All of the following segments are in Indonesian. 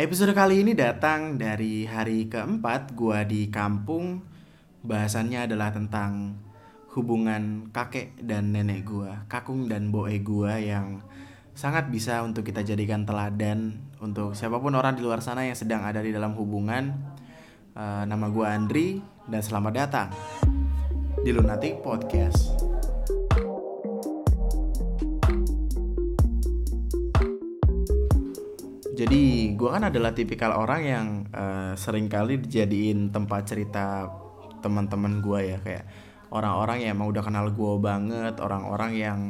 Episode kali ini datang dari hari keempat gua di kampung. Bahasannya adalah tentang hubungan kakek dan nenek gua, kakung dan boe gua yang sangat bisa untuk kita jadikan teladan untuk siapa pun orang di luar sana yang sedang ada di dalam hubungan. Uh, nama gua Andri dan selamat datang di Lunatic Podcast. Jadi gue kan adalah tipikal orang yang uh, kali dijadiin tempat cerita teman-teman gue ya kayak orang-orang yang emang udah kenal gue banget, orang-orang yang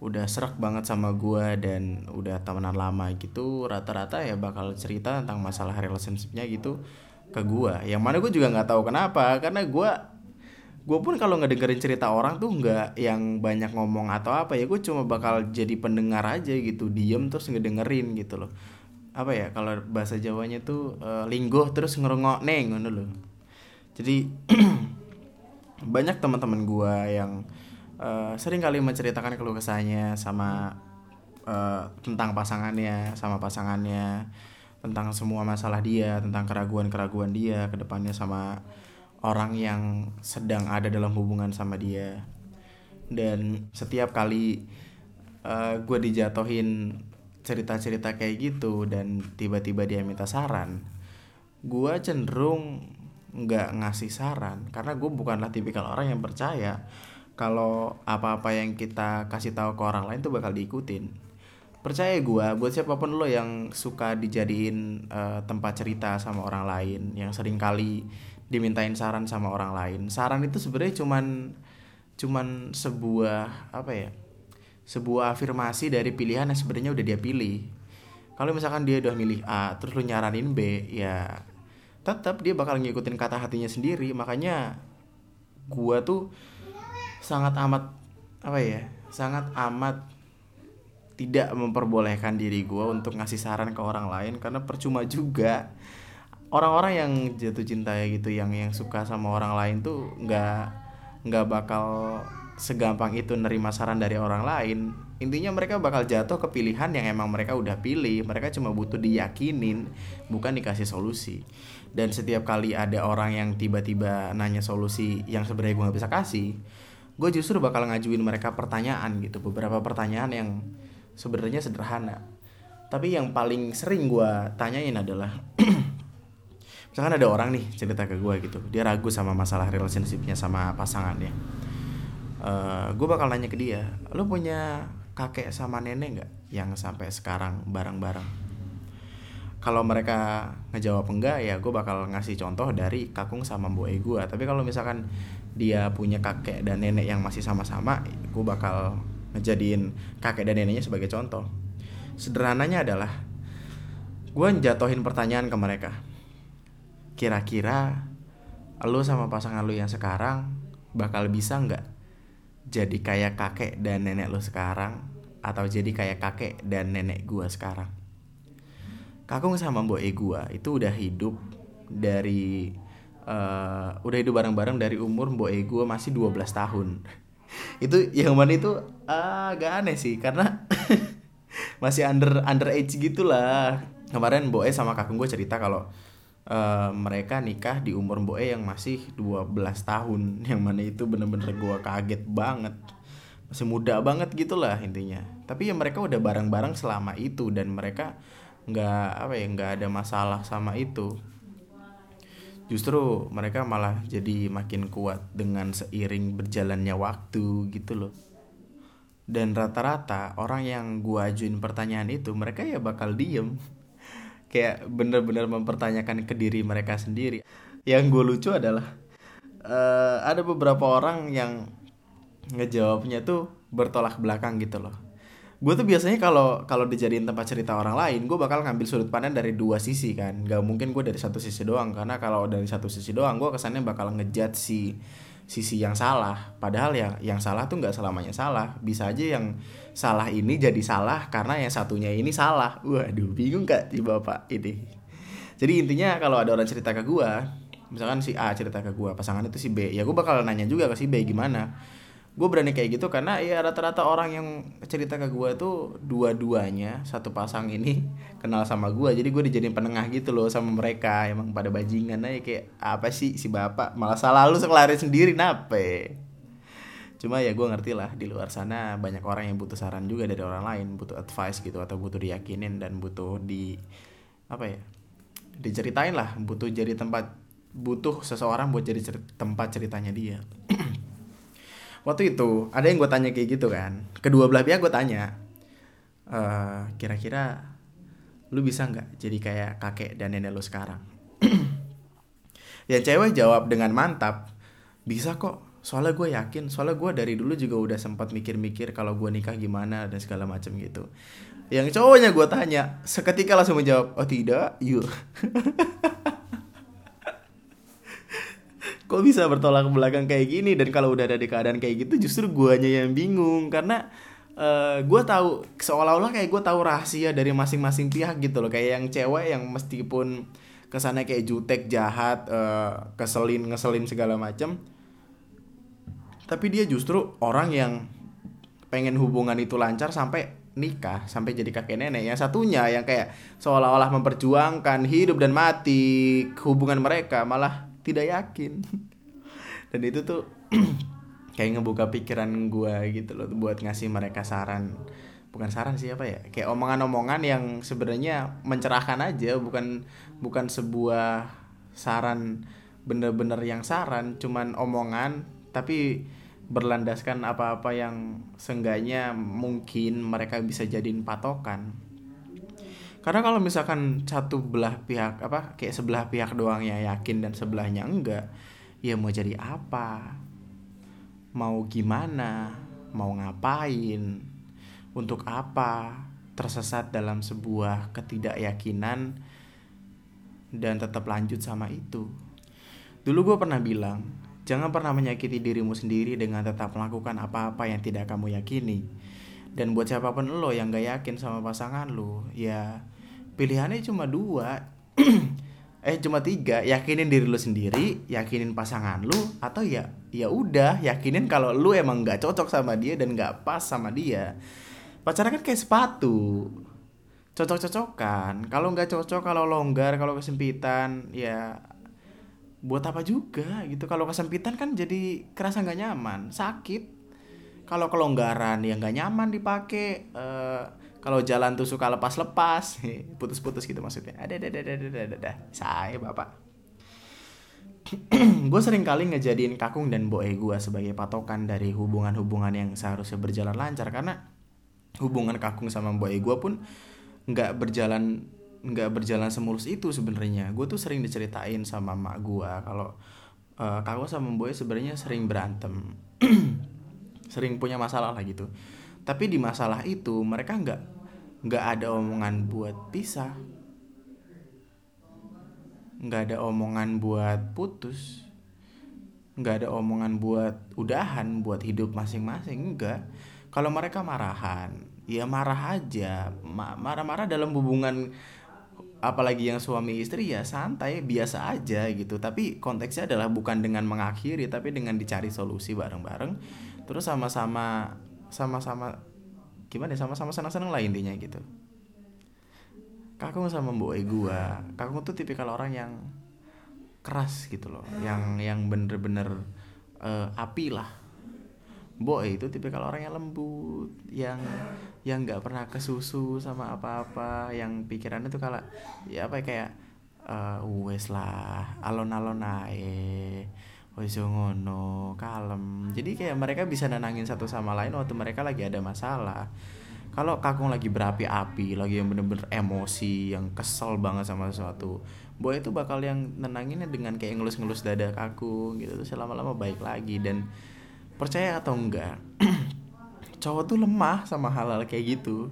udah serak banget sama gue dan udah temenan lama gitu rata-rata ya bakal cerita tentang masalah relationshipnya gitu ke gue. Yang mana gue juga nggak tahu kenapa karena gue gue pun kalau ngedengerin cerita orang tuh nggak yang banyak ngomong atau apa ya gue cuma bakal jadi pendengar aja gitu diem terus ngedengerin gitu loh apa ya kalau bahasa Jawanya tuh uh, linggo terus ngerungok neng ngono loh. Jadi banyak teman-teman gua yang uh, sering kali menceritakan keluh kesahnya sama uh, tentang pasangannya, sama pasangannya, tentang semua masalah dia, tentang keraguan-keraguan dia ke depannya sama orang yang sedang ada dalam hubungan sama dia. Dan setiap kali uh, gue dijatohin cerita-cerita kayak gitu dan tiba-tiba dia minta saran gue cenderung nggak ngasih saran karena gue bukanlah tipikal orang yang percaya kalau apa-apa yang kita kasih tahu ke orang lain tuh bakal diikutin. Percaya gue buat siapa pun lo yang suka dijadiin uh, tempat cerita sama orang lain yang sering kali dimintain saran sama orang lain. Saran itu sebenarnya cuman cuman sebuah apa ya sebuah afirmasi dari pilihan yang sebenarnya udah dia pilih. Kalau misalkan dia udah milih A terus lu nyaranin B ya tetap dia bakal ngikutin kata hatinya sendiri. Makanya gua tuh sangat amat apa ya sangat amat tidak memperbolehkan diri gue untuk ngasih saran ke orang lain. Karena percuma juga orang-orang yang jatuh cinta ya gitu yang yang suka sama orang lain tuh nggak nggak bakal segampang itu nerima saran dari orang lain intinya mereka bakal jatuh ke pilihan yang emang mereka udah pilih. Mereka cuma butuh diyakinin bukan dikasih solusi. Dan setiap kali ada orang yang tiba-tiba nanya solusi yang sebenarnya gue gak bisa kasih gue justru bakal ngajuin mereka pertanyaan gitu. Beberapa pertanyaan yang sebenarnya sederhana. Tapi yang paling sering gue tanyain adalah misalkan ada orang nih cerita ke gue gitu dia ragu sama masalah relationshipnya sama pasangannya uh, eh, gue bakal nanya ke dia lo punya kakek sama nenek nggak yang sampai sekarang bareng-bareng? Kalau mereka ngejawab enggak ya gue bakal ngasih contoh dari kakung sama boy gue tapi kalau misalkan dia punya kakek dan nenek yang masih sama-sama gue bakal ngejadiin kakek dan neneknya sebagai contoh. Sederhananya adalah gue jatohin pertanyaan ke mereka. Kira-kira lo sama pasangan lo yang sekarang bakal bisa nggak jadi kayak kakek dan nenek lo sekarang atau jadi kayak kakek dan nenek gua sekarang? Kakung sama mbok e gua itu udah hidup dari uh, udah hidup bareng-bareng dari umur mbok e gua masih 12 tahun. Itu yang mana itu uh, agak aneh sih karena masih under under age gitulah. Kemarin mbok e sama kakung gue cerita kalau uh, mereka nikah di umur Boe yang masih 12 tahun. Yang mana itu bener-bener gue kaget banget. Masih muda banget gitulah intinya. Tapi ya mereka udah bareng-bareng selama itu dan mereka nggak apa ya nggak ada masalah sama itu. Justru mereka malah jadi makin kuat dengan seiring berjalannya waktu gitu loh. Dan rata-rata orang yang gua ajuin pertanyaan itu mereka ya bakal diem kayak bener-bener mempertanyakan ke diri mereka sendiri. Yang gue lucu adalah uh, ada beberapa orang yang ngejawabnya tuh bertolak belakang gitu loh. Gue tuh biasanya kalau kalau dijadiin tempat cerita orang lain gue bakal ngambil sudut pandang dari dua sisi kan. Gak mungkin gue dari satu sisi doang karena kalau dari satu sisi doang gue kesannya bakal ngejat si sisi yang salah. Padahal yang yang salah tuh nggak selamanya salah. Bisa aja yang salah ini jadi salah karena yang satunya ini salah. Waduh bingung gak di bapak ini? Jadi intinya kalau ada orang cerita ke gue misalkan si A cerita ke gue pasangan itu si B ya gue bakal nanya juga ke si B gimana gue berani kayak gitu karena ya rata-rata orang yang cerita ke gue tuh dua-duanya satu pasang ini kenal sama gue jadi gue dijadiin penengah gitu loh sama mereka. Emang pada bajingan aja kayak apa sih si bapak? Malah salah lu sekelarin sendiri nape? Cuma ya gue ngerti lah di luar sana banyak orang yang butuh saran juga dari orang lain butuh advice gitu atau butuh diyakinin dan butuh di apa ya diceritain lah. Butuh jadi tempat butuh seseorang buat jadi cer tempat ceritanya dia waktu itu ada yang gue tanya kayak gitu kan. Kedua belah pihak gue tanya eh, kira-kira lu bisa nggak jadi kayak kakek dan nenek lu sekarang? Ya cewek jawab dengan mantap bisa kok. Soalnya gue yakin soalnya gue dari dulu juga udah sempat mikir-mikir kalau gue nikah gimana dan segala macam gitu. Yang cowoknya gue tanya seketika langsung menjawab oh tidak yuk kok bisa bertolak belakang kayak gini? Dan kalau udah ada di keadaan kayak gitu justru guanya yang bingung. Karena uh, eh, gue tahu seolah-olah kayak gue tahu rahasia dari masing-masing pihak gitu loh. Kayak yang cewek yang meskipun kesannya kayak jutek jahat uh, keselin ngeselin segala macam tapi dia justru orang yang pengen hubungan itu lancar sampai nikah sampai jadi kakek nenek. Yang satunya yang kayak seolah-olah memperjuangkan hidup dan mati hubungan mereka malah tidak yakin. Dan itu tuh kayak ngebuka pikiran gue gitu loh buat ngasih mereka saran. Bukan saran sih apa ya? Kayak omongan-omongan yang sebenarnya mencerahkan aja bukan bukan sebuah saran bener-bener yang saran cuman omongan tapi berlandaskan apa-apa yang seenggaknya mungkin mereka bisa jadiin patokan karena kalau misalkan satu belah pihak apa kayak sebelah pihak doang ya yakin dan sebelahnya enggak ya mau jadi apa? Mau gimana? Mau ngapain? Untuk apa? Tersesat dalam sebuah ketidakyakinan dan tetap lanjut sama itu. Dulu gue pernah bilang jangan pernah menyakiti dirimu sendiri dengan tetap melakukan apa-apa yang tidak kamu yakini. Dan buat siapa pun lo yang gak yakin sama pasangan lo ya pilihannya cuma dua. Eh cuma tiga. Yakinin diri lu sendiri yakinin pasangan lu atau ya ya udah yakinin kalau lu emang nggak cocok sama dia dan nggak pas sama dia. Pacaran kan kayak sepatu. Cocok-cocokan. Kalau nggak cocok kalau longgar kalau kesempitan ya buat apa juga gitu. Kalau kesempitan kan jadi kerasa nggak nyaman. Sakit. Kalau kelonggaran ya nggak nyaman dipakai. Uh, kalau jalan tuh suka lepas-lepas putus-putus gitu maksudnya. Ada ada ada ada ada ada saya bapak. Gue sering kali ngejadiin kakung dan boe gue sebagai patokan dari hubungan-hubungan yang seharusnya berjalan lancar karena hubungan kakung sama boe gue pun nggak berjalan nggak berjalan semulus itu sebenarnya. Gue tuh sering diceritain sama mak gue kalau uh, kakung sama boe sebenarnya sering berantem sering punya masalah lah gitu. Tapi di masalah itu mereka nggak nggak ada omongan buat pisah. Nggak ada omongan buat putus. Nggak ada omongan buat udahan buat hidup masing-masing enggak kalau mereka marahan ya marah aja. Marah-marah dalam hubungan apalagi yang suami istri ya santai biasa aja gitu. Tapi konteksnya adalah bukan dengan mengakhiri tapi dengan dicari solusi bareng-bareng. Terus sama-sama sama-sama gimana ya sama-sama senang-senang lah intinya gitu. Kakung sama mbok gua. Kakung tuh tipikal orang yang keras gitu loh yang yang bener-bener uh, api lah. Mbok itu tipikal orang yang lembut yang yang nggak pernah kesusu sama apa-apa yang pikirannya tuh kalau ya apa ya, kayak uh, wes lah alon-alon ae wis ngono kalem. Jadi kayak mereka bisa nenangin satu sama lain waktu mereka lagi ada masalah. Kalau kakung lagi berapi-api lagi yang bener-bener emosi yang kesel banget sama sesuatu boy itu bakal yang nenanginnya dengan kayak ngelus-ngelus dada kakung gitu. Terus lama-lama baik lagi dan percaya atau enggak cowok tuh lemah sama hal-hal kayak gitu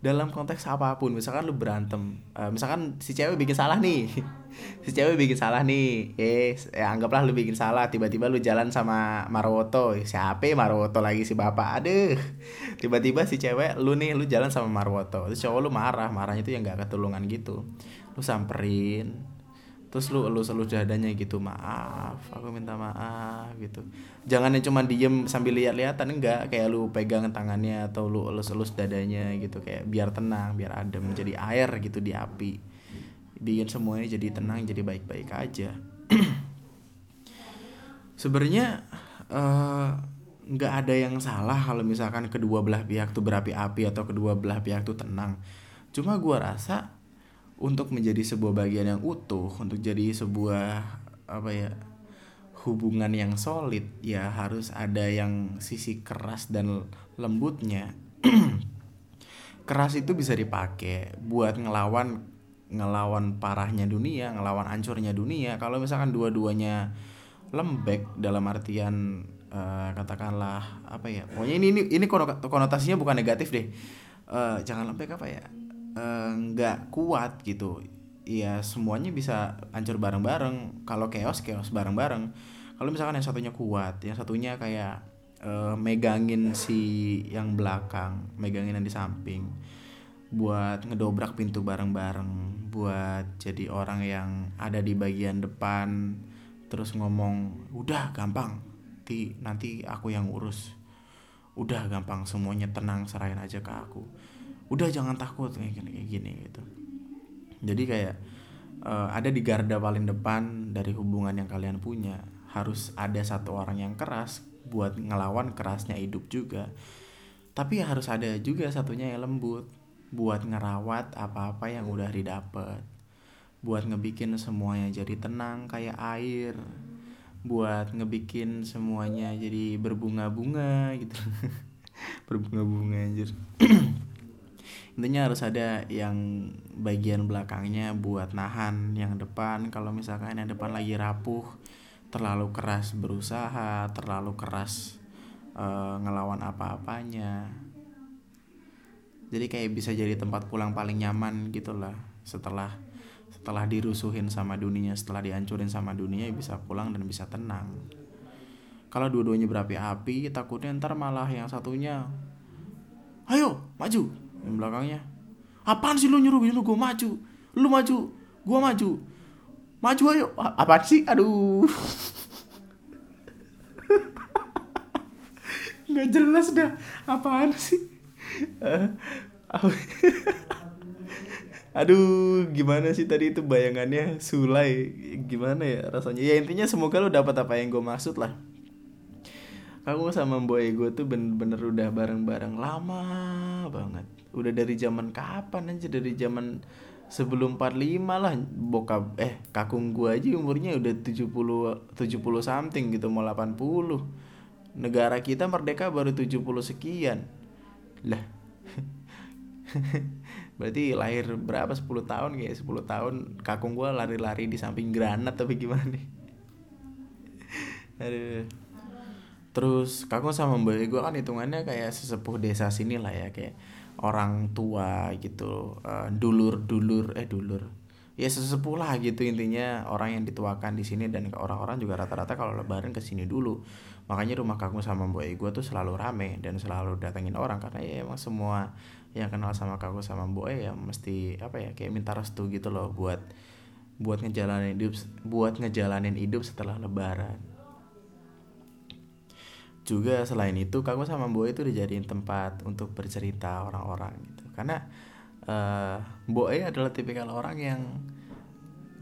dalam konteks apa pun misalkan lu berantem uh, misalkan si cewek bikin salah nih. Si cewek bikin salah nih eh ya anggaplah lu bikin salah tiba-tiba lu jalan sama Marwoto siapa Marwoto lagi si bapak? Aduh. Tiba-tiba si cewek lu nih lu jalan sama Marwoto terus cowok lu marah marahnya itu yang gak ketulungan gitu. Lu samperin terus lu elus elus dadanya gitu maaf aku minta maaf gitu. Jangan yang cuma diem sambil lihat-lihatan enggak. Kayak lu pegang tangannya atau lu elus elus dadanya gitu. Kayak biar tenang biar adem jadi air gitu di api. Bikin semuanya jadi tenang jadi baik-baik aja. Sebenarnya uh, nggak ada yang salah kalau misalkan kedua belah pihak tuh berapi-api atau kedua belah pihak tuh tenang. Cuma gua rasa untuk menjadi sebuah bagian yang utuh untuk jadi sebuah apa ya hubungan yang solid ya harus ada yang sisi keras dan lembutnya. Keras itu bisa dipakai buat ngelawan ngelawan parahnya dunia ngelawan ancurnya dunia. Kalau misalkan dua-duanya lembek dalam artian uh, katakanlah apa ya pokoknya ini ini ini konotasinya bukan negatif deh. Uh, jangan lembek apa ya nggak uh, kuat gitu. Ya semuanya bisa hancur bareng-bareng. Kalau chaos chaos bareng-bareng. Kalau misalkan yang satunya kuat yang satunya kayak uh, megangin si yang belakang megangin yang di samping buat ngedobrak pintu bareng-bareng buat jadi orang yang ada di bagian depan terus ngomong udah gampang. Nanti nanti aku yang urus. Udah gampang. Semuanya tenang serahin aja ke aku udah jangan takut kayak gini kayak gini gitu. Jadi kayak uh, ada di garda paling depan dari hubungan yang kalian punya harus ada satu orang yang keras buat ngelawan kerasnya hidup juga. Tapi harus ada juga satunya yang lembut buat ngerawat apa-apa yang udah didapat buat ngebikin semuanya jadi tenang kayak air. Buat ngebikin semuanya jadi berbunga-bunga gitu. Berbunga-bunga anjir intinya harus ada yang bagian belakangnya buat nahan yang depan. Kalau misalkan yang depan lagi rapuh terlalu keras berusaha terlalu keras uh, ngelawan apa-apanya. Jadi kayak bisa jadi tempat pulang paling nyaman gitulah. Setelah setelah dirusuhin sama dunia setelah dihancurin sama dunia bisa pulang dan bisa tenang. Kalau dua-duanya berapi-api takutnya ntar malah yang satunya ayo maju yang belakangnya. Apaan sih lu nyuruh nyuruh gue maju. Lu maju. Gue maju. Maju ayo. Apa sih? Aduh. Nggak jelas dah. Apaan sih? Aduh gimana sih tadi itu bayangannya? Sulai. Gimana ya rasanya? Ya intinya semoga lu dapat apa yang gue maksud lah aku sama boy gue tuh bener-bener udah bareng-bareng lama banget. Udah dari zaman kapan aja dari zaman sebelum 45 lah. Bokap eh kakung gua aja umurnya udah 70 70 something gitu mau 80 negara kita merdeka baru 70 sekian. Lah. Berarti lahir berapa? 10 tahun kayak 10 tahun kakung gua lari-lari di samping granat tapi gimana nih? Aduh. Terus kakung sama mbak gue kan hitungannya kayak sesepuh desa sini lah ya kayak orang tua gitu uh, dulur-dulur eh dulur. Ya sesepuh lah gitu intinya orang yang dituakan di sini dan orang-orang juga rata-rata kalau lebaran ke sini dulu. Makanya rumah kakung sama mbak gue tuh selalu rame dan selalu datengin orang karena ya emang semua yang kenal sama kakung sama mbak ya mesti apa ya kayak minta restu gitu loh buat buat ngejalanin hidup buat ngejalanin hidup setelah lebaran juga selain itu kamu sama Boy itu dijadiin tempat untuk bercerita orang-orang gitu. Karena uh, Boy adalah tipikal orang yang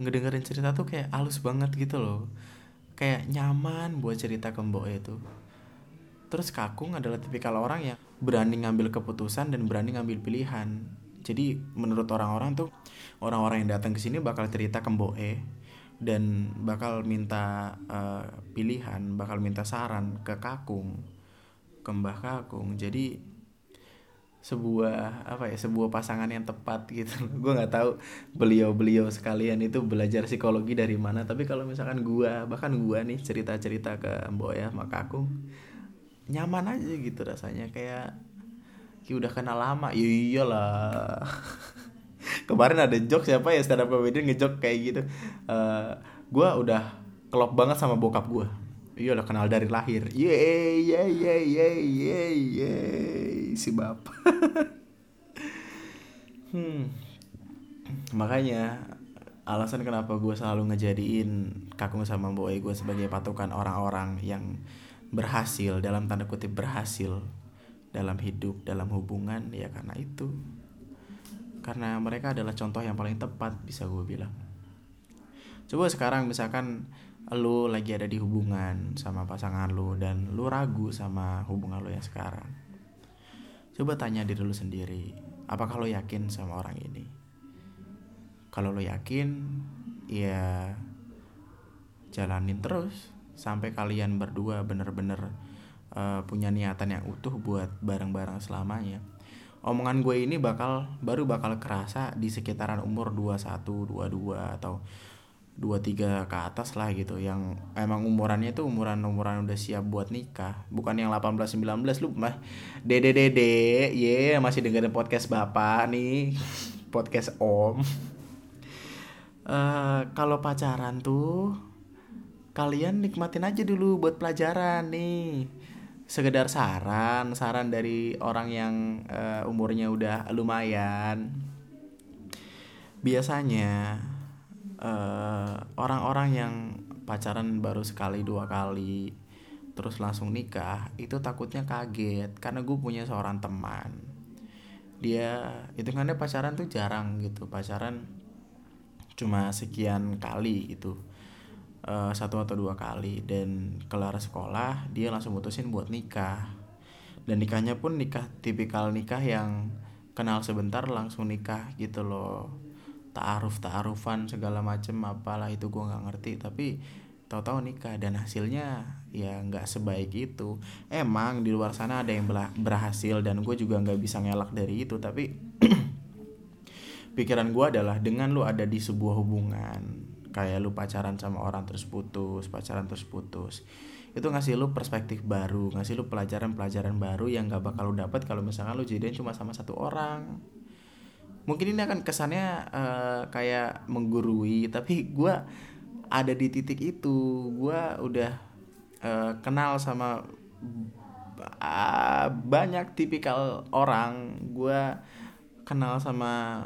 ngedengerin cerita tuh kayak halus banget gitu loh. Kayak nyaman buat cerita ke Boy itu. Terus Kakung adalah tipikal orang yang berani ngambil keputusan dan berani ngambil pilihan. Jadi menurut orang-orang tuh orang-orang yang datang ke sini bakal cerita ke Boe dan bakal minta uh, pilihan, bakal minta saran ke Kakung, ke Mbah Kakung. Jadi sebuah apa ya sebuah pasangan yang tepat gitu. Gue nggak tahu beliau beliau sekalian itu belajar psikologi dari mana tapi kalau misalkan gue bahkan gue nih cerita cerita ke mbok ya sama kakung nyaman aja gitu rasanya. Kayak kayak udah kenal lama? Ya iyalah kemarin ada joke siapa ya stand up comedian ngejok kayak gitu. Uh, eh, gue udah klop banget sama bokap gue iya udah kenal dari lahir. Ye ye ye ye ye ye si bapak hmm. Makanya alasan kenapa gue selalu ngejadiin kakung sama boy gue sebagai patokan orang-orang yang berhasil dalam tanda kutip berhasil dalam hidup dalam hubungan ya karena itu karena mereka adalah contoh yang paling tepat bisa gue bilang. Coba sekarang misalkan lu lagi ada di hubungan sama pasangan lu dan lu ragu sama hubungan lu yang sekarang. Coba tanya diri lu sendiri apakah lo yakin sama orang ini? Kalau lo yakin ya jalanin terus. Sampai kalian berdua bener-bener uh, punya niatan yang utuh buat bareng-bareng selamanya omongan gue ini bakal baru bakal kerasa di sekitaran umur 21, 22 atau 23 ke atas lah gitu. Yang emang umurannya tuh umuran-umuran udah siap buat nikah. Bukan yang 18 19 lu mah dede dede ye yeah, masih dengerin podcast bapak nih podcast om. Uh, kalau pacaran tuh kalian nikmatin aja dulu buat pelajaran nih sekedar saran saran dari orang yang uh, umurnya udah lumayan. Biasanya eh, orang-orang yang pacaran baru sekali dua kali terus langsung nikah itu takutnya kaget karena gue punya seorang teman. Dia itu kan pacaran tuh jarang gitu pacaran cuma sekian kali itu uh, satu atau dua kali dan kelar sekolah dia langsung mutusin buat nikah. Dan nikahnya pun nikah tipikal nikah yang kenal sebentar langsung nikah gitu loh. Taaruf taarufan segala macem apalah itu gue nggak ngerti. Tapi tahu-tahu nikah dan hasilnya ya nggak sebaik itu. Emang di luar sana ada yang berhasil dan gue juga nggak bisa ngelak dari itu. Tapi pikiran gue adalah dengan lu ada di sebuah hubungan kayak lu pacaran sama orang terus putus pacaran terus putus. Itu ngasih lu perspektif baru ngasih lu pelajaran-pelajaran baru yang gak bakal lu dapat kalau misalkan lu jadian cuma sama satu orang. Mungkin ini akan kesannya uh, kayak menggurui tapi gue ada di titik itu. Gue udah uh, kenal sama uh, banyak tipikal orang. Gue kenal sama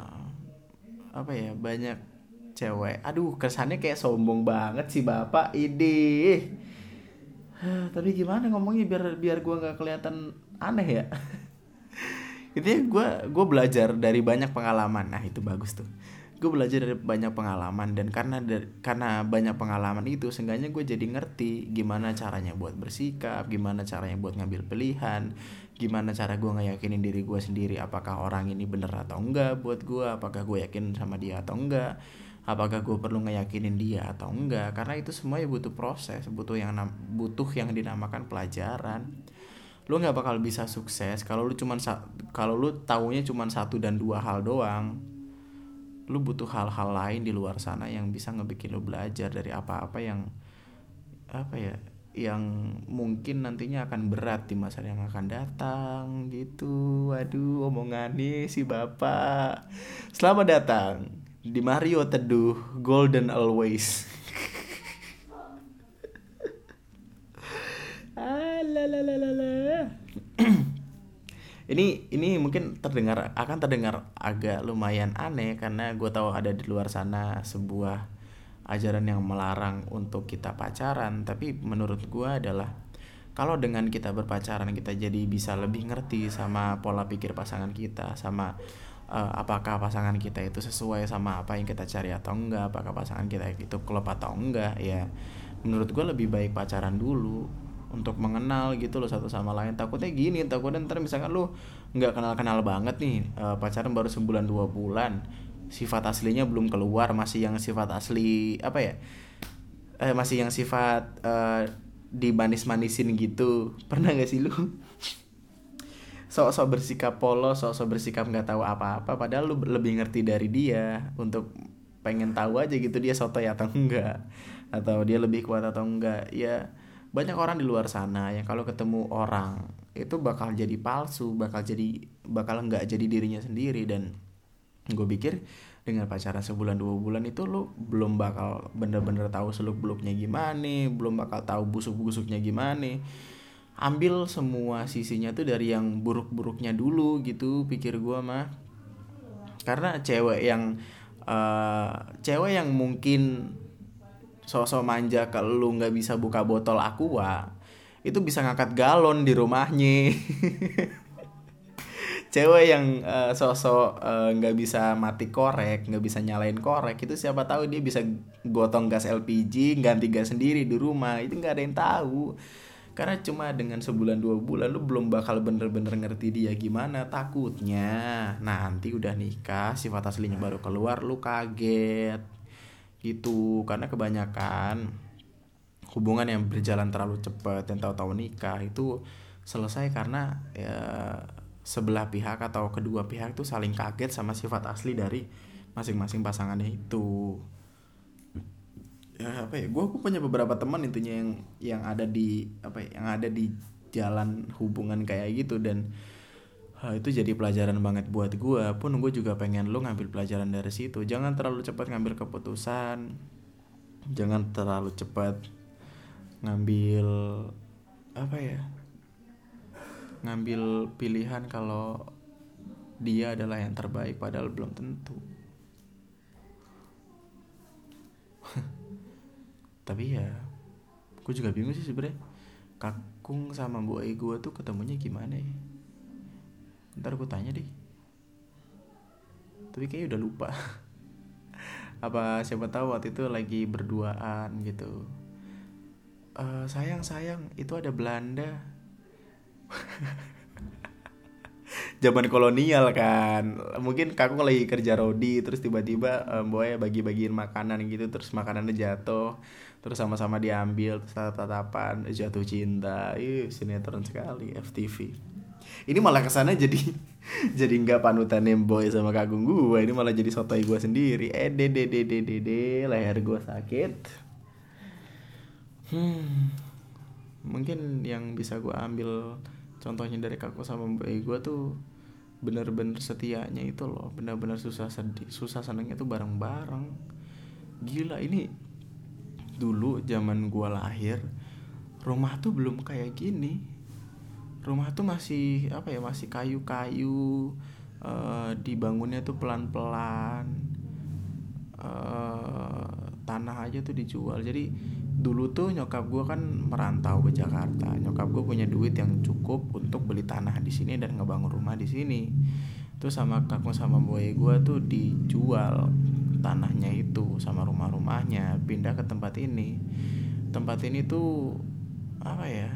apa ya banyak cewek. Aduh kesannya kayak sombong banget sih bapak. Ide. Tapi gimana ngomongnya biar biar gue nggak kelihatan aneh ya? Itu ya gue gue belajar dari banyak pengalaman. Nah itu bagus tuh. Gue belajar dari banyak pengalaman dan karena dari, karena banyak pengalaman itu seenggaknya gue jadi ngerti gimana caranya buat bersikap gimana caranya buat ngambil pilihan gimana cara gue ngeyakinin diri gue sendiri apakah orang ini bener atau enggak buat gue apakah gue yakin sama dia atau enggak apakah gue perlu ngeyakinin dia atau enggak. Karena itu semuanya butuh proses butuh yang butuh yang dinamakan pelajaran. Lu nggak bakal bisa sukses kalau lu cuman kalau lu taunya cuman satu dan dua hal doang. Lu butuh hal-hal lain di luar sana yang bisa ngebikin lu belajar dari apa-apa yang apa ya yang mungkin nantinya akan berat di masa yang akan datang. Gitu. Waduh, omongannya si Bapak. Selamat datang di Mario Teduh Golden Always. ini ini mungkin terdengar akan terdengar agak lumayan aneh karena gue tahu ada di luar sana sebuah ajaran yang melarang untuk kita pacaran tapi menurut gue adalah kalau dengan kita berpacaran kita jadi bisa lebih ngerti sama pola pikir pasangan kita sama uh, apakah pasangan kita itu sesuai sama apa yang kita cari atau enggak? Apakah pasangan kita itu klub atau enggak? Ya menurut gue lebih baik pacaran dulu untuk mengenal gitu loh satu sama lain. Takutnya gini takutnya ntar misalkan lu nggak kenal kenal banget nih uh, pacaran baru sebulan dua bulan sifat aslinya belum keluar masih yang sifat asli apa ya eh, masih yang sifat uh, dimanis-manisin gitu. Pernah gak sih lu sok-sok bersikap polos sok-sok bersikap nggak tahu apa-apa padahal lu lebih ngerti dari dia untuk pengen tahu aja gitu dia soto ya atau enggak atau dia lebih kuat atau enggak. Ya banyak orang di luar sana yang kalau ketemu orang itu bakal jadi palsu bakal jadi bakal nggak jadi dirinya sendiri. Dan gue pikir dengan pacaran sebulan dua bulan itu lo belum bakal bener-bener tahu seluk beluknya gimana belum bakal tahu busuk busuknya gimana ambil semua sisinya tuh dari yang buruk-buruknya dulu gitu pikir gue mah. Karena cewek yang uh, cewek yang mungkin sosok manja ke lu nggak bisa buka botol aqua itu bisa ngangkat galon di rumahnya. Cewek yang uh, sosok nggak uh, bisa mati korek nggak bisa nyalain korek itu siapa tahu dia bisa gotong gas LPG ganti gas sendiri di rumah itu nggak ada yang tahu karena cuma dengan sebulan dua bulan lu belum bakal bener-bener ngerti dia gimana takutnya. Nanti udah nikah sifat aslinya baru keluar lu kaget. Gitu karena kebanyakan hubungan yang berjalan terlalu cepat dan tahu-tahu nikah itu selesai karena ya sebelah pihak atau kedua pihak itu saling kaget sama sifat asli dari masing-masing pasangannya itu ya apa ya gue punya beberapa teman intinya yang yang ada di apa ya, yang ada di jalan hubungan kayak gitu dan uh, itu jadi pelajaran banget buat gue pun gue juga pengen lo ngambil pelajaran dari situ. Jangan terlalu cepat ngambil keputusan. Jangan terlalu cepat ngambil apa ya ngambil pilihan kalau dia adalah yang terbaik padahal belum tentu tapi ya gue juga bingung sih sebenernya. Kakung sama boy gue tuh ketemunya gimana ya? Ntar gue tanya deh. Tapi kayaknya udah lupa. Apa siapa tahu waktu itu lagi berduaan gitu. Uh, sayang sayang itu ada Belanda. Zaman kolonial kan. Mungkin kakung lagi kerja rodi terus tiba-tiba um, boy bagi-bagiin makanan gitu terus makanannya jatuh terus sama-sama diambil tatapan jatuh cinta. Ih sinetron sekali FTV ini malah ke sana jadi jadi nggak panutan boy sama kagung gue ini malah jadi sotoy gue sendiri. Eh de de de de de de leher gue sakit. Hmm. Mungkin yang bisa gue ambil contohnya dari kakak sama boy gue tuh bener-bener setianya itu loh. Bener-bener susah sedih susah senengnya tuh bareng-bareng. Gila ini dulu zaman gua lahir rumah tuh belum kayak gini. Rumah tuh masih apa ya masih kayu-kayu uh, dibangunnya tuh pelan-pelan uh, tanah aja tuh dijual. Jadi dulu tuh nyokap gue kan merantau ke Jakarta. Nyokap gue punya duit yang cukup untuk beli tanah di sini dan ngebangun rumah di sini. Terus sama kakak sama boy gue tuh dijual tanahnya itu sama rumah-rumahnya pindah ke tempat ini. Tempat ini tuh apa ya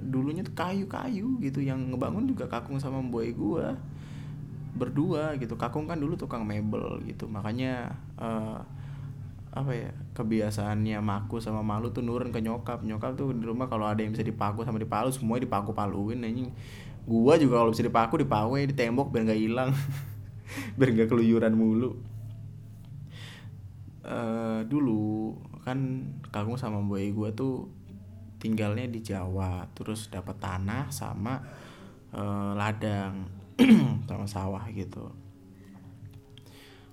dulunya tuh kayu-kayu gitu yang ngebangun juga kakung sama boy gua berdua gitu. Kakung kan dulu tukang mebel gitu makanya uh, apa ya kebiasaannya maku sama malu tuh nurun ke nyokap. Nyokap tuh di rumah kalau ada yang bisa dipaku sama dipalu semuanya dipaku paluin anjing. Gua juga kalau bisa dipaku dipawe di tembok biar nggak hilang biar nggak keluyuran mulu uh, dulu kan kakung sama boy gue tuh tinggalnya di Jawa terus dapat tanah sama uh, ladang sama sawah gitu.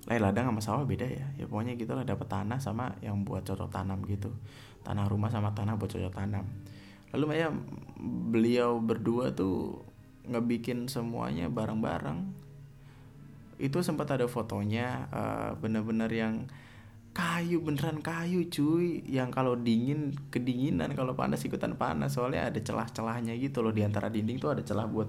Lah ladang sama sawah beda ya ya pokoknya gitu lah dapat tanah sama yang buat cocok tanam gitu. Tanah rumah sama tanah buat cocok tanam. Lalu ya beliau berdua tuh ngebikin semuanya bareng-bareng. Itu sempat ada fotonya uh, bener-bener yang kayu beneran kayu cuy. Yang kalau dingin kedinginan. Kalau panas ikutan panas. Soalnya ada celah-celahnya gitu loh. Di antara dinding tuh ada celah buat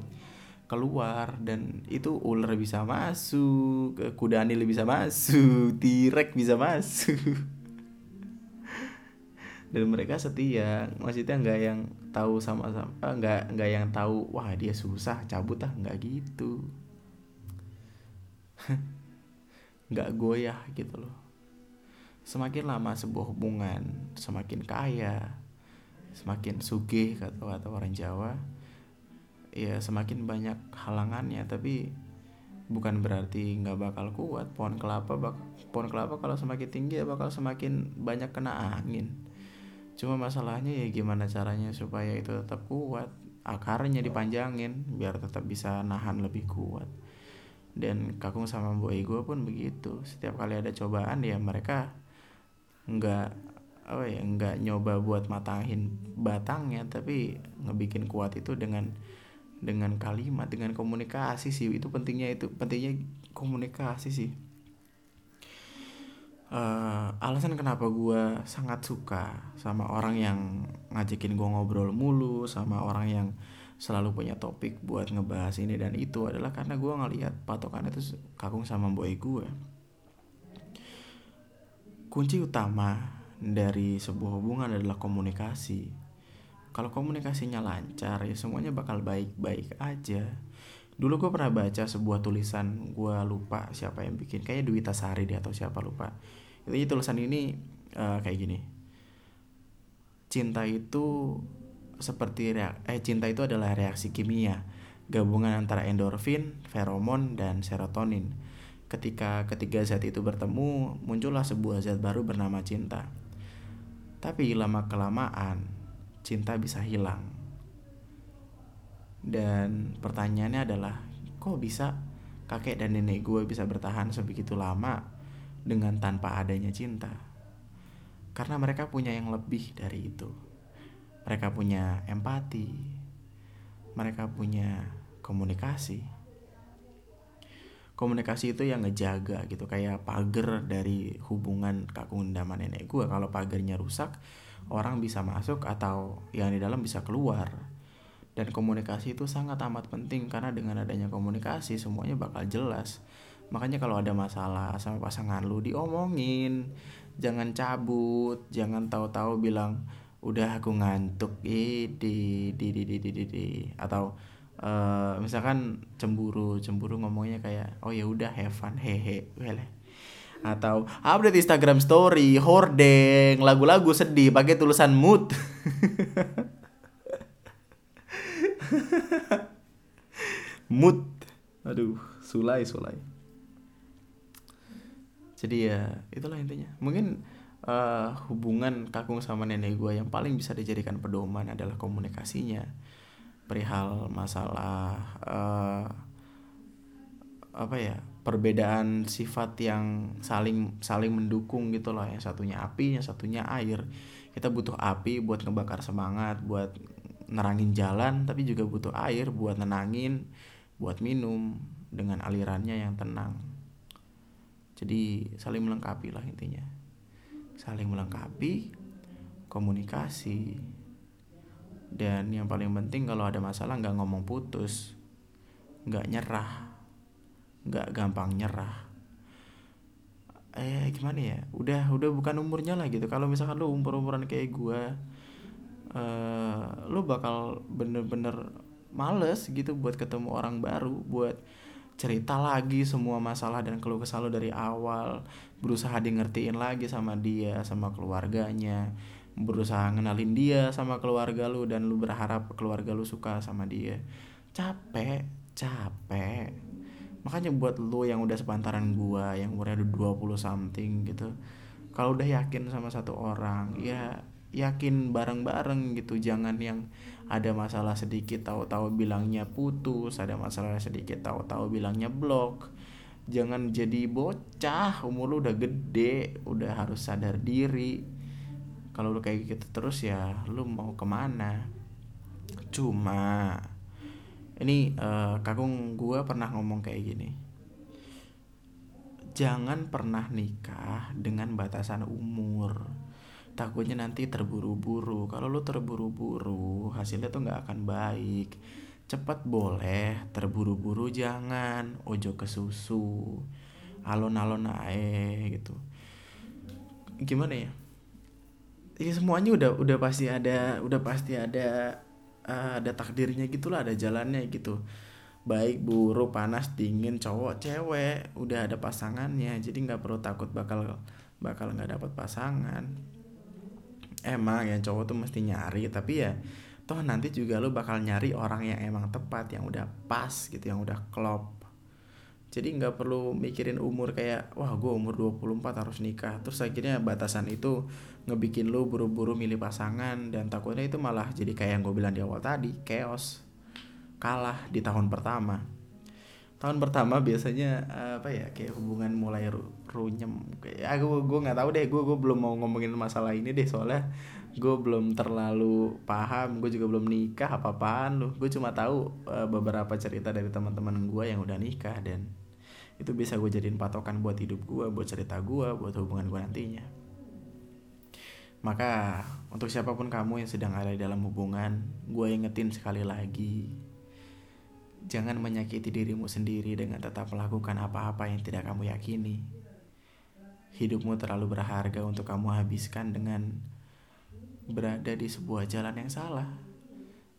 keluar. Dan itu ular bisa masuk kuda anil bisa masuk tirek bisa masuk. Dan mereka setia. Maksudnya nggak yang tahu sama-sama nggak nggak yang tahu wah dia susah cabut ah. Nggak gitu. Nggak goyah gitu loh semakin lama sebuah hubungan semakin kaya semakin sugih kata kata orang Jawa ya semakin banyak halangannya. Tapi bukan berarti nggak bakal kuat. Pohon kelapa bak pohon kelapa kalau semakin tinggi ya bakal semakin banyak kena angin. Cuma masalahnya ya gimana caranya supaya itu tetap kuat? Akarnya dipanjangin biar tetap bisa nahan lebih kuat. Dan kakung sama boy gue pun begitu. Setiap kali ada cobaan ya mereka nggak apa ya nggak nyoba buat matahin batangnya tapi ngebikin kuat itu dengan dengan kalimat dengan komunikasi sih. Itu pentingnya itu pentingnya komunikasi sih. Uh, alasan kenapa gue sangat suka sama orang yang ngajakin gue ngobrol mulu sama orang yang selalu punya topik buat ngebahas ini dan itu adalah karena gue ngeliat patokan itu kakung sama boy gue kunci utama dari sebuah hubungan adalah komunikasi. Kalau komunikasinya lancar ya semuanya bakal baik-baik aja. Dulu gue pernah baca sebuah tulisan gue lupa siapa yang bikin. Kayaknya Dwi Tasari deh atau siapa lupa. Itu tulisan ini uh, kayak gini. Cinta itu seperti reak eh cinta itu adalah reaksi kimia. Gabungan antara endorfin, feromon, dan serotonin. Ketika ketiga zat itu bertemu, muncullah sebuah zat baru bernama cinta. Tapi lama kelamaan, cinta bisa hilang. Dan pertanyaannya adalah, kok bisa kakek dan nenek gue bisa bertahan sebegitu lama dengan tanpa adanya cinta? Karena mereka punya yang lebih dari itu. Mereka punya empati, mereka punya komunikasi. Komunikasi itu yang ngejaga gitu. Kayak pagar dari hubungan kakung sama nenek gue. Kalau pagarnya rusak, orang bisa masuk atau yang di dalam bisa keluar. Dan komunikasi itu sangat amat penting karena dengan adanya komunikasi semuanya bakal jelas. Makanya kalau ada masalah sama pasangan lu diomongin. Jangan cabut jangan tahu-tahu bilang udah aku ngantuk. Di di di di di, di. atau uh, misalkan cemburu cemburu ngomongnya kayak oh ya udah have fun. Hehe wele atau update Instagram story hordeng lagu-lagu sedih pakai tulisan mood. Mood. Aduh sulai sulai. Jadi ya itulah intinya. Mungkin uh, hubungan kakung sama nenek gue yang paling bisa dijadikan pedoman adalah komunikasinya perihal masalah uh, apa ya perbedaan sifat yang saling saling mendukung gitu loh yang satunya api yang satunya air. Kita butuh api buat ngebakar semangat buat nerangin jalan tapi juga butuh air buat nenangin buat minum dengan alirannya yang tenang. Jadi saling melengkapi lah intinya. Saling melengkapi komunikasi dan yang paling penting kalau ada masalah nggak ngomong putus nggak nyerah nggak gampang nyerah. Eh gimana ya? Udah udah bukan umurnya lah gitu. Kalau misalkan lu umur umuran kayak gue uh, lu bakal bener-bener males gitu buat ketemu orang baru buat cerita lagi semua masalah dan keluh kesah lu dari awal berusaha di ngertiin lagi sama dia sama keluarganya berusaha ngenalin dia sama keluarga lu dan lu berharap keluarga lu suka sama dia. Capek capek. Makanya buat lu yang udah sepantaran gua yang umurnya udah 20 something gitu kalau udah yakin sama satu orang ya yakin bareng-bareng gitu. Jangan yang ada masalah sedikit tahu-tahu bilangnya putus ada masalah sedikit tahu-tahu bilangnya blok. Jangan jadi bocah umur lu udah gede udah harus sadar diri kalau lu kayak gitu terus ya lu mau ke mana? Cuma ini uh, kakung gue pernah ngomong kayak gini. Jangan pernah nikah dengan batasan umur. Takutnya nanti terburu-buru. Kalau lu terburu-buru hasilnya tuh nggak akan baik. Cepat boleh terburu-buru jangan. Ojo ke susu. Alon-alon ae gitu. Gimana ya ya semuanya udah udah pasti ada udah pasti ada uh, ada takdirnya gitulah ada jalannya gitu. Baik buruk panas dingin cowok cewek udah ada pasangannya. Jadi nggak perlu takut bakal bakal nggak dapat pasangan. Emang yang cowok tuh mesti nyari tapi ya toh nanti juga lu bakal nyari orang yang emang tepat yang udah pas gitu yang udah klop. Jadi nggak perlu mikirin umur kayak wah gue umur 24 harus nikah. Terus akhirnya batasan itu ngebikin lu buru-buru milih pasangan dan takutnya itu malah jadi kayak yang gue bilang di awal tadi chaos. Kalah di tahun pertama. Tahun pertama biasanya apa ya kayak hubungan mulai ru runyem. Kayak gue gue nggak tahu deh gue gue belum mau ngomongin masalah ini deh soalnya gue belum terlalu paham gue juga belum nikah apa apaan loh. Gue cuma tahu uh, beberapa cerita dari teman-teman gue yang udah nikah dan itu bisa gue jadiin patokan buat hidup gue buat cerita gue buat hubungan gue nantinya maka untuk siapa pun kamu yang sedang ada di dalam hubungan gue ingetin sekali lagi jangan menyakiti dirimu sendiri dengan tetap melakukan apa-apa yang tidak kamu yakini. Hidupmu terlalu berharga untuk kamu habiskan dengan berada di sebuah jalan yang salah.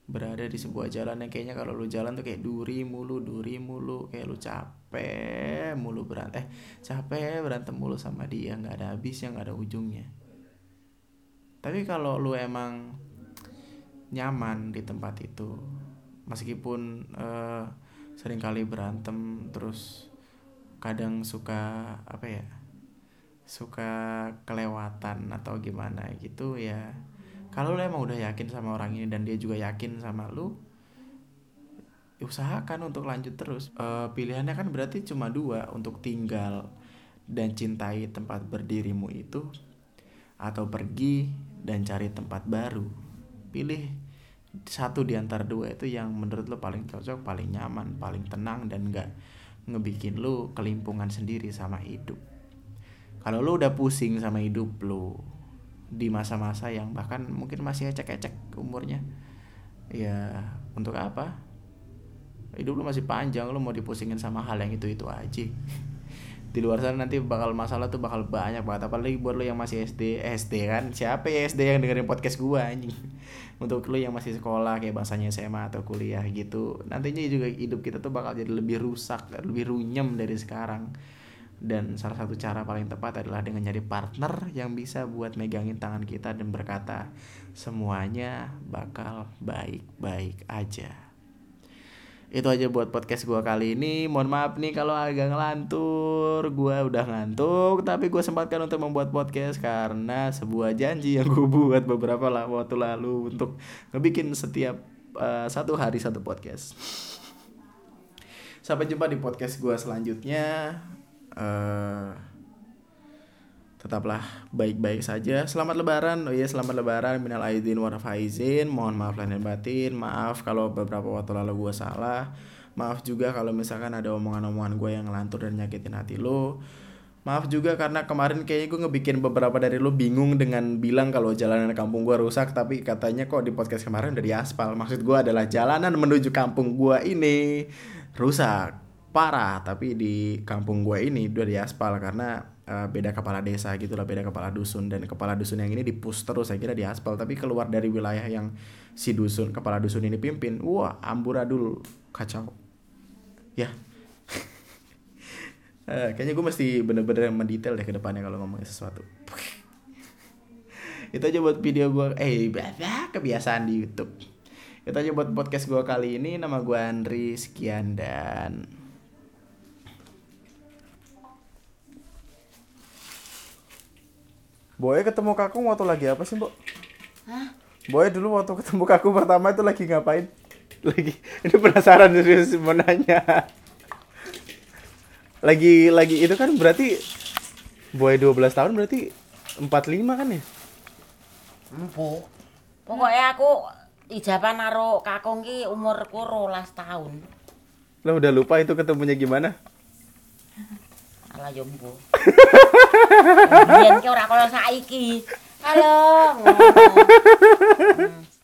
Berada di sebuah jalan yang kayaknya kalau lu jalan tuh kayak duri mulu duri mulu kayak lu capek mulu berantem eh capek berantem mulu sama dia nggak ada habisnya nggak ada ujungnya tapi kalau lu emang nyaman di tempat itu meskipun uh, sering kali berantem terus kadang suka apa ya suka kelewatan atau gimana gitu ya kalau lu emang udah yakin sama orang ini dan dia juga yakin sama lu usahakan untuk lanjut terus. Uh, pilihannya kan berarti cuma dua untuk tinggal dan cintai tempat berdirimu itu atau pergi dan cari tempat baru. Pilih satu di antara dua itu yang menurut lo paling cocok paling nyaman paling tenang dan gak ngebikin lo kelimpungan sendiri sama hidup. Kalau lo udah pusing sama hidup lo di masa-masa yang bahkan mungkin masih ecek-ecek umurnya ya untuk apa? Hidup lo masih panjang lo mau dipusingin sama hal yang itu itu aja di luar sana nanti bakal masalah tuh bakal banyak banget. Apalagi buat lo yang masih SD eh, SD kan? Siapa ya SD yang dengerin podcast gua anjing? Untuk lo yang masih sekolah kayak bahasanya SMA atau kuliah gitu. Nantinya juga hidup kita tuh bakal jadi lebih rusak lebih runyem dari sekarang. Dan salah satu cara paling tepat adalah dengan nyari partner yang bisa buat megangin tangan kita dan berkata semuanya bakal baik-baik aja itu aja buat podcast gue kali ini. Mohon maaf nih kalau agak ngelantur. Gue udah ngantuk tapi gue sempatkan untuk membuat podcast karena sebuah janji yang gue buat beberapa lah waktu lalu untuk ngebikin setiap uh, satu hari satu podcast. Sampai jumpa di podcast gue selanjutnya. Uh, tetaplah baik-baik saja. Selamat lebaran. Oh iya, selamat lebaran. Minal aidin wa faizin. Mohon maaf lahir batin. Maaf kalau beberapa waktu lalu gue salah. Maaf juga kalau misalkan ada omongan-omongan gue yang ngelantur dan nyakitin hati lo. Maaf juga karena kemarin kayaknya gue ngebikin beberapa dari lo bingung dengan bilang kalau jalanan kampung gue rusak tapi katanya kok di podcast kemarin udah aspal. Maksud gue adalah jalanan menuju kampung gue ini rusak parah tapi di kampung gue ini udah aspal karena uh, beda kepala desa gitu lah beda kepala dusun. Dan kepala dusun yang ini dipus terus saya kira di aspal. Tapi keluar dari wilayah yang si dusun kepala dusun ini pimpin wah amburadul kacau. Ya. Uh, kayaknya gue mesti bener-bener mendetail deh ke depannya kalau ngomongin sesuatu. Itu aja buat video gue eh kebiasaan di YouTube. Itu aja buat podcast gue kali ini. Nama gue Andri sekian dan Boy ketemu kakung waktu lagi apa sih, Mbok? Hah? Boy dulu waktu ketemu kakung pertama itu lagi ngapain? Lagi ini penasaran serius mau nanya. Lagi lagi itu kan berarti Boy 12 tahun berarti 45 kan ya? Empuk. Pokoknya aku ijabah naro kakung ki umurku rolas tahun. Lo udah lupa itu ketemunya gimana? Ala yombo. Biyen ki ora kaya saiki. Halo.